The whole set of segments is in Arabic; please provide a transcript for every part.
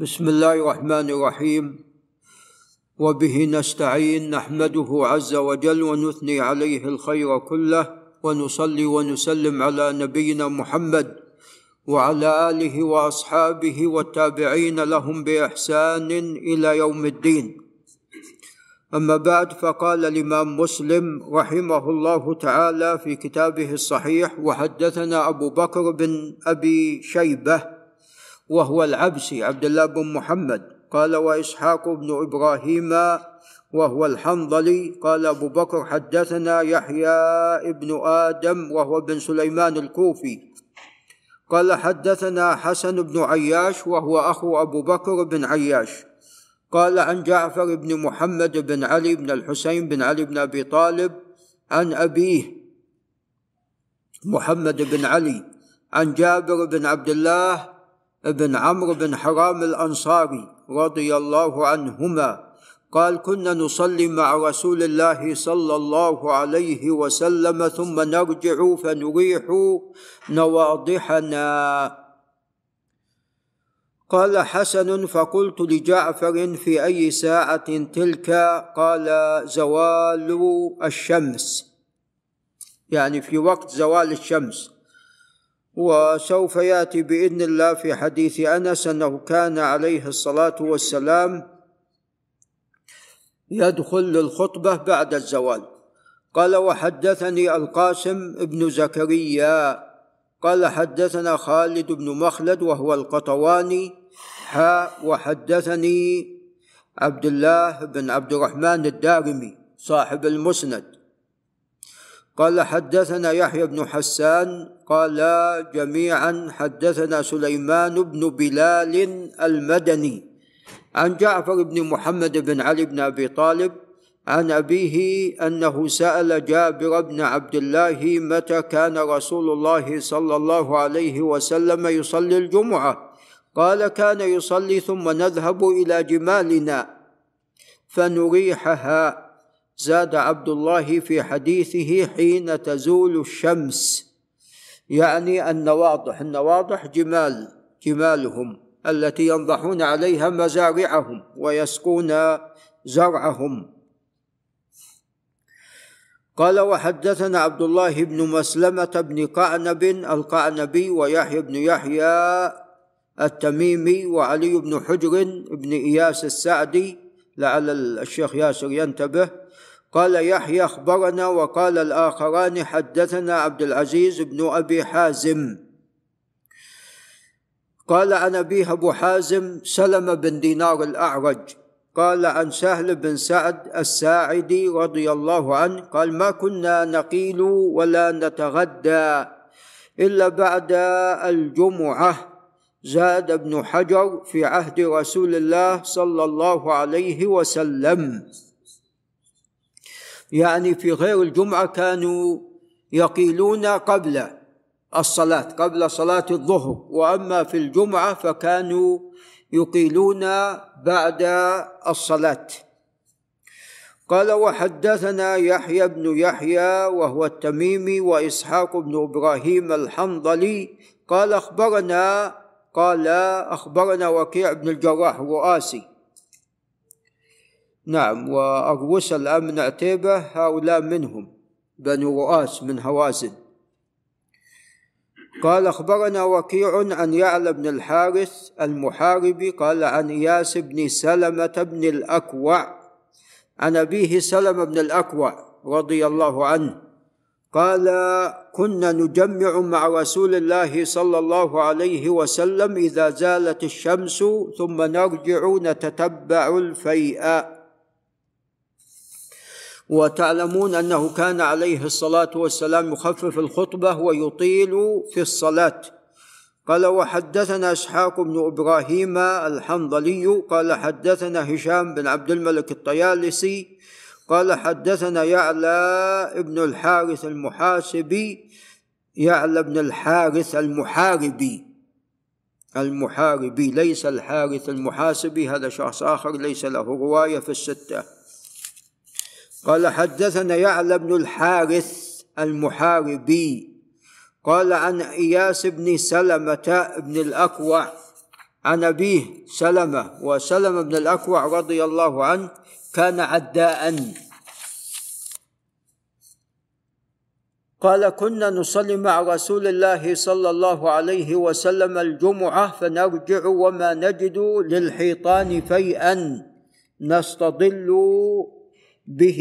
بسم الله الرحمن الرحيم. وبه نستعين نحمده عز وجل ونثني عليه الخير كله ونصلي ونسلم على نبينا محمد وعلى آله وأصحابه والتابعين لهم بإحسان إلى يوم الدين. أما بعد فقال الإمام مسلم رحمه الله تعالى في كتابه الصحيح وحدثنا أبو بكر بن أبي شيبة وهو العبسي عبد الله بن محمد. قال وإسحاق بن إبراهيم وهو الحنظلي. قال أبو بكر حدثنا يحيى ابن آدم وهو بن سليمان الكوفي. قال حدثنا حسن بن عياش وهو أخو أبو بكر بن عياش. قال عن جعفر بن محمد بن علي بن الحسين بن علي بن أبي طالب عن أبيه محمد بن علي عن جابر بن عبد الله بن عمرو بن حرام الأنصاري رضي الله عنهما قال كنا نصلي مع رسول الله صلى الله عليه وسلم ثم نرجع فنريح نواضحنا. قال حسن فقلت لجعفر في أي ساعة تلك؟ قال زوال الشمس. يعني في وقت زوال الشمس. وسوف يأتي بإذن الله في حديث أنس أنه كان عليه الصلاة والسلام يدخل للخطبة بعد الزوال. قال وحدثني القاسم بن زكريا. قال حدثنا خالد بن مخلد وهو القطواني. حاء وحدثني عبد الله بن عبد الرحمن الدارمي صاحب المسند. قال حدثنا يحيى بن حسان قال جميعا حدثنا سليمان بن بلال المدني عن جعفر بن محمد بن علي بن أبي طالب عن أبيه أنه سأل جابر بن عبد الله متى كان رسول الله صلى الله عليه وسلم يصلي الجمعة. قال كان يصلي ثم نذهب إلى جمالنا فنريحها. زاد عبد الله في حديثه حين تزول الشمس. يعني النواضح النواضح جمال جمالهم التي ينضحون عليها مزارعهم ويسقون زرعهم. قال وحدثنا عبد الله بن مسلمة بن قعنب القعنبي ويحيى بن يحيى التميمي وعلي بن حجر بن إياس السعدي لعل الشيخ ياسر ينتبه. قال يحيى أخبرنا وقال الآخران حدثنا عبد العزيز بن أبي حازم. قال عن أبيه أبو حازم سلم بن دينار الأعرج. قال عن سهل بن سعد الساعدي رضي الله عنه قال ما كنا نقيل ولا نتغدى إلا بعد الجمعة. زاد ابن حجر في عهد رسول الله صلى الله عليه وسلم. يعني في غير الجمعة كانوا يقيلون قبل الصلاة قبل صلاة الظهر. وأما في الجمعة فكانوا يقيلون بعد الصلاة. قال وحدثنا يحيى بن يحيى وهو التميمي وإسحاق بن إبراهيم الحنظلي. قال أخبرنا قال أخبرنا وكيع بن الجراح الرؤاسي. نعم وأروس الآن من عتيبة هؤلاء منهم بنو رؤاس من هوازن. قال أخبرنا وكيع عن يعلى بن الحارث المحاربي قال عن إياس بن سلمة بن الأكوع عن أبيه سلمة بن الأكوع رضي الله عنه قال كنا نجمع مع رسول الله صلى الله عليه وسلم إذا زالت الشمس ثم نرجع نتتبع الفيء. وتعلمون أنه كان عليه الصلاة والسلام يخفف الخطبة ويطيل في الصلاة. قال وحدثنا إسحاق بن إبراهيم الحنظلي قال حدثنا هشام بن عبد الملك الطيالسي قال حدثنا يعلى ابن الحارث المحاسبي يعلى ابن الحارث المحاربي. المحاربي ليس الحارث المحاسبي هذا شخص آخر ليس له رواية في الستة. قال حدثنا يعلى بن الحارث المحاربي قال عن إياس بن سلمة بن الأكوع عن أبيه سلمة وسلمة بن الأكوع رضي الله عنه كان عداء. قال كنا نصلي مع رسول الله صلى الله عليه وسلم الجمعة فنرجع وما نجد للحيطان فيئا. نستظل به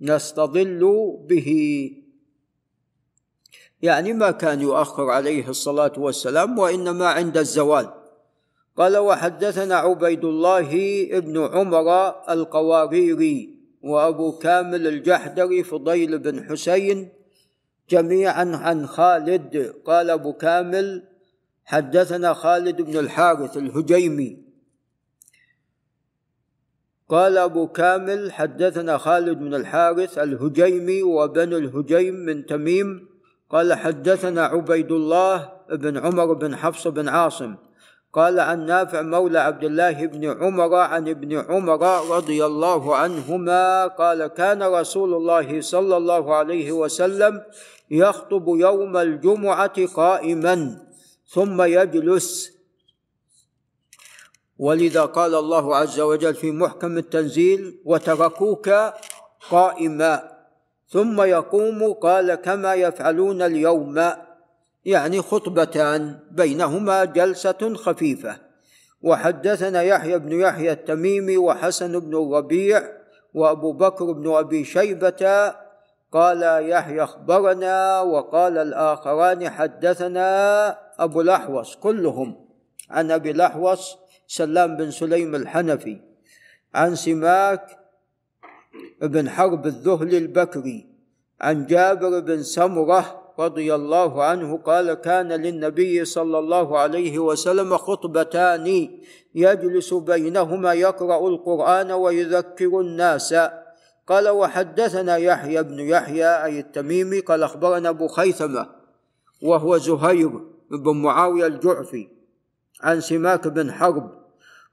نستظل به. يعني ما كان يؤخر عليه الصلاة والسلام وإنما عند الزوال. قال وحدثنا عبيد الله بن عمر القواريري وأبو كامل الجحدري فضيل بن حسين جميعا عن خالد. قال أبو كامل حدثنا خالد بن الحارث الهجيمي قال أبو كامل حدثنا خالد بن الحارث الهجيمي وبن الهجيم من تميم. قال حدثنا عبيد الله بن عمر بن حفص بن عاصم. قال عن نافع مولى عبد الله بن عمر عن ابن عمر رضي الله عنهما قال كان رسول الله صلى الله عليه وسلم يخطب يوم الجمعة قائما ثم يجلس ولذا قال الله عز وجل في محكم التنزيل وتركوك قائما ثم يقوم قال كما يفعلون اليوم يعني خطبتان بينهما جلسة خفيفة. وحدثنا يحيى بن يحيى التميمي وحسن بن الربيع وأبو بكر بن أبي شيبة. قال يحيى أخبرنا وقال الآخران حدثنا أبو الاحوص كلهم. عن أبي الاحوص سلام بن سليم الحنفي عن سماك بن حرب الذهلي البكري عن جابر بن سمرة رضي الله عنه قال كان للنبي صلى الله عليه وسلم خطبتان يجلس بينهما يقرأ القرآن ويذكر الناس. قال وحدثنا يحيى بن يحيى أي التميمي قال أخبرنا أبو خيثمة وهو زهير بن معاوية الجعفي عن سماك بن حرب.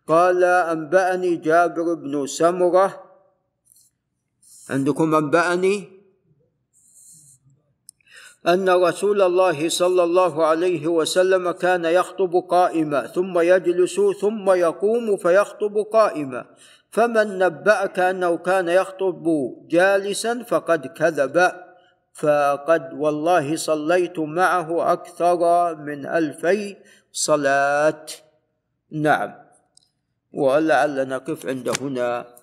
قال أنبأني جابر بن سمرة. عندكم أنبأني؟ أن رسول الله صلى الله عليه وسلم كان يخطب قائما ثم يجلس ثم يقوم فيخطب قائما. فمن نبأك أنه كان يخطب جالسا فقد كذب. فقد والله صليت معه أكثر من ألفي صلاة. نعم. ولعل نقف عند هنا.